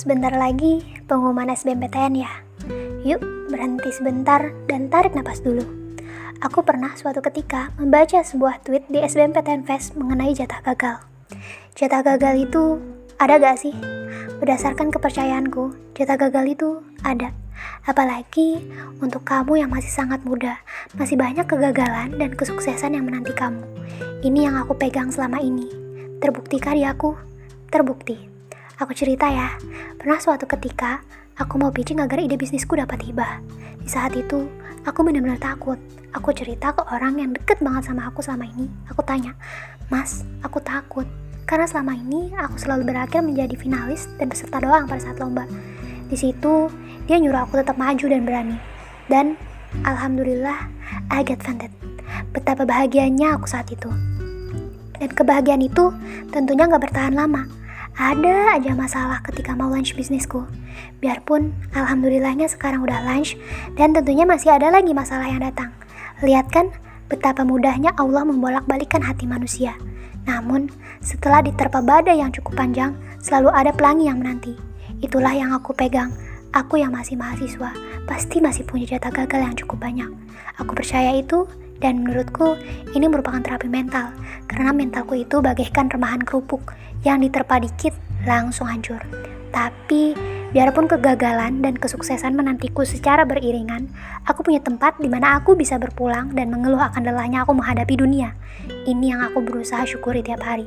Sebentar lagi pengumuman SBMPTN ya. Yuk berhenti sebentar dan tarik napas dulu. Aku pernah suatu ketika membaca sebuah tweet di SBMPTN Fest mengenai jatah gagal. Jatah gagal itu ada gak sih? Berdasarkan kepercayaanku, jatah gagal itu ada. Apalagi untuk kamu yang masih sangat muda, masih banyak kegagalan dan kesuksesan yang menanti kamu. Ini yang aku pegang selama ini. Terbuktikah di aku? Terbukti. Aku cerita ya, pernah suatu ketika aku mau pitching agar ide bisnisku dapat hibah. Di saat itu, aku benar-benar takut. Aku cerita ke orang yang deket banget sama aku selama ini. Aku tanya, Mas, aku takut. Karena selama ini aku selalu berakhir menjadi finalis dan peserta doang pada saat lomba. Di situ, dia nyuruh aku tetap maju dan berani. Dan, Alhamdulillah, I get funded. Betapa bahagianya aku saat itu. Dan kebahagiaan itu tentunya gak bertahan lama ada aja masalah ketika mau launch bisnisku. Biarpun alhamdulillahnya sekarang udah launch dan tentunya masih ada lagi masalah yang datang. Lihat kan betapa mudahnya Allah membolak-balikan hati manusia. Namun, setelah diterpa badai yang cukup panjang, selalu ada pelangi yang menanti. Itulah yang aku pegang. Aku yang masih mahasiswa, pasti masih punya jatah gagal yang cukup banyak. Aku percaya itu dan menurutku ini merupakan terapi mental karena mentalku itu bagaikan remahan kerupuk yang diterpa dikit langsung hancur. Tapi biarpun kegagalan dan kesuksesan menantiku secara beriringan, aku punya tempat di mana aku bisa berpulang dan mengeluh akan lelahnya aku menghadapi dunia. Ini yang aku berusaha syukuri tiap hari.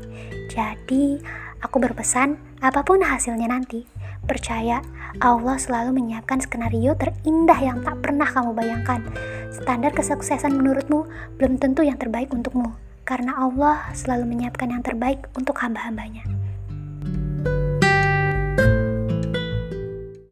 Jadi, aku berpesan, apa pun hasilnya nanti, percaya Allah selalu menyiapkan skenario terindah yang tak pernah kamu bayangkan. Standar kesuksesan menurutmu belum tentu yang terbaik untukmu karena Allah selalu menyiapkan yang terbaik untuk hamba-hambanya.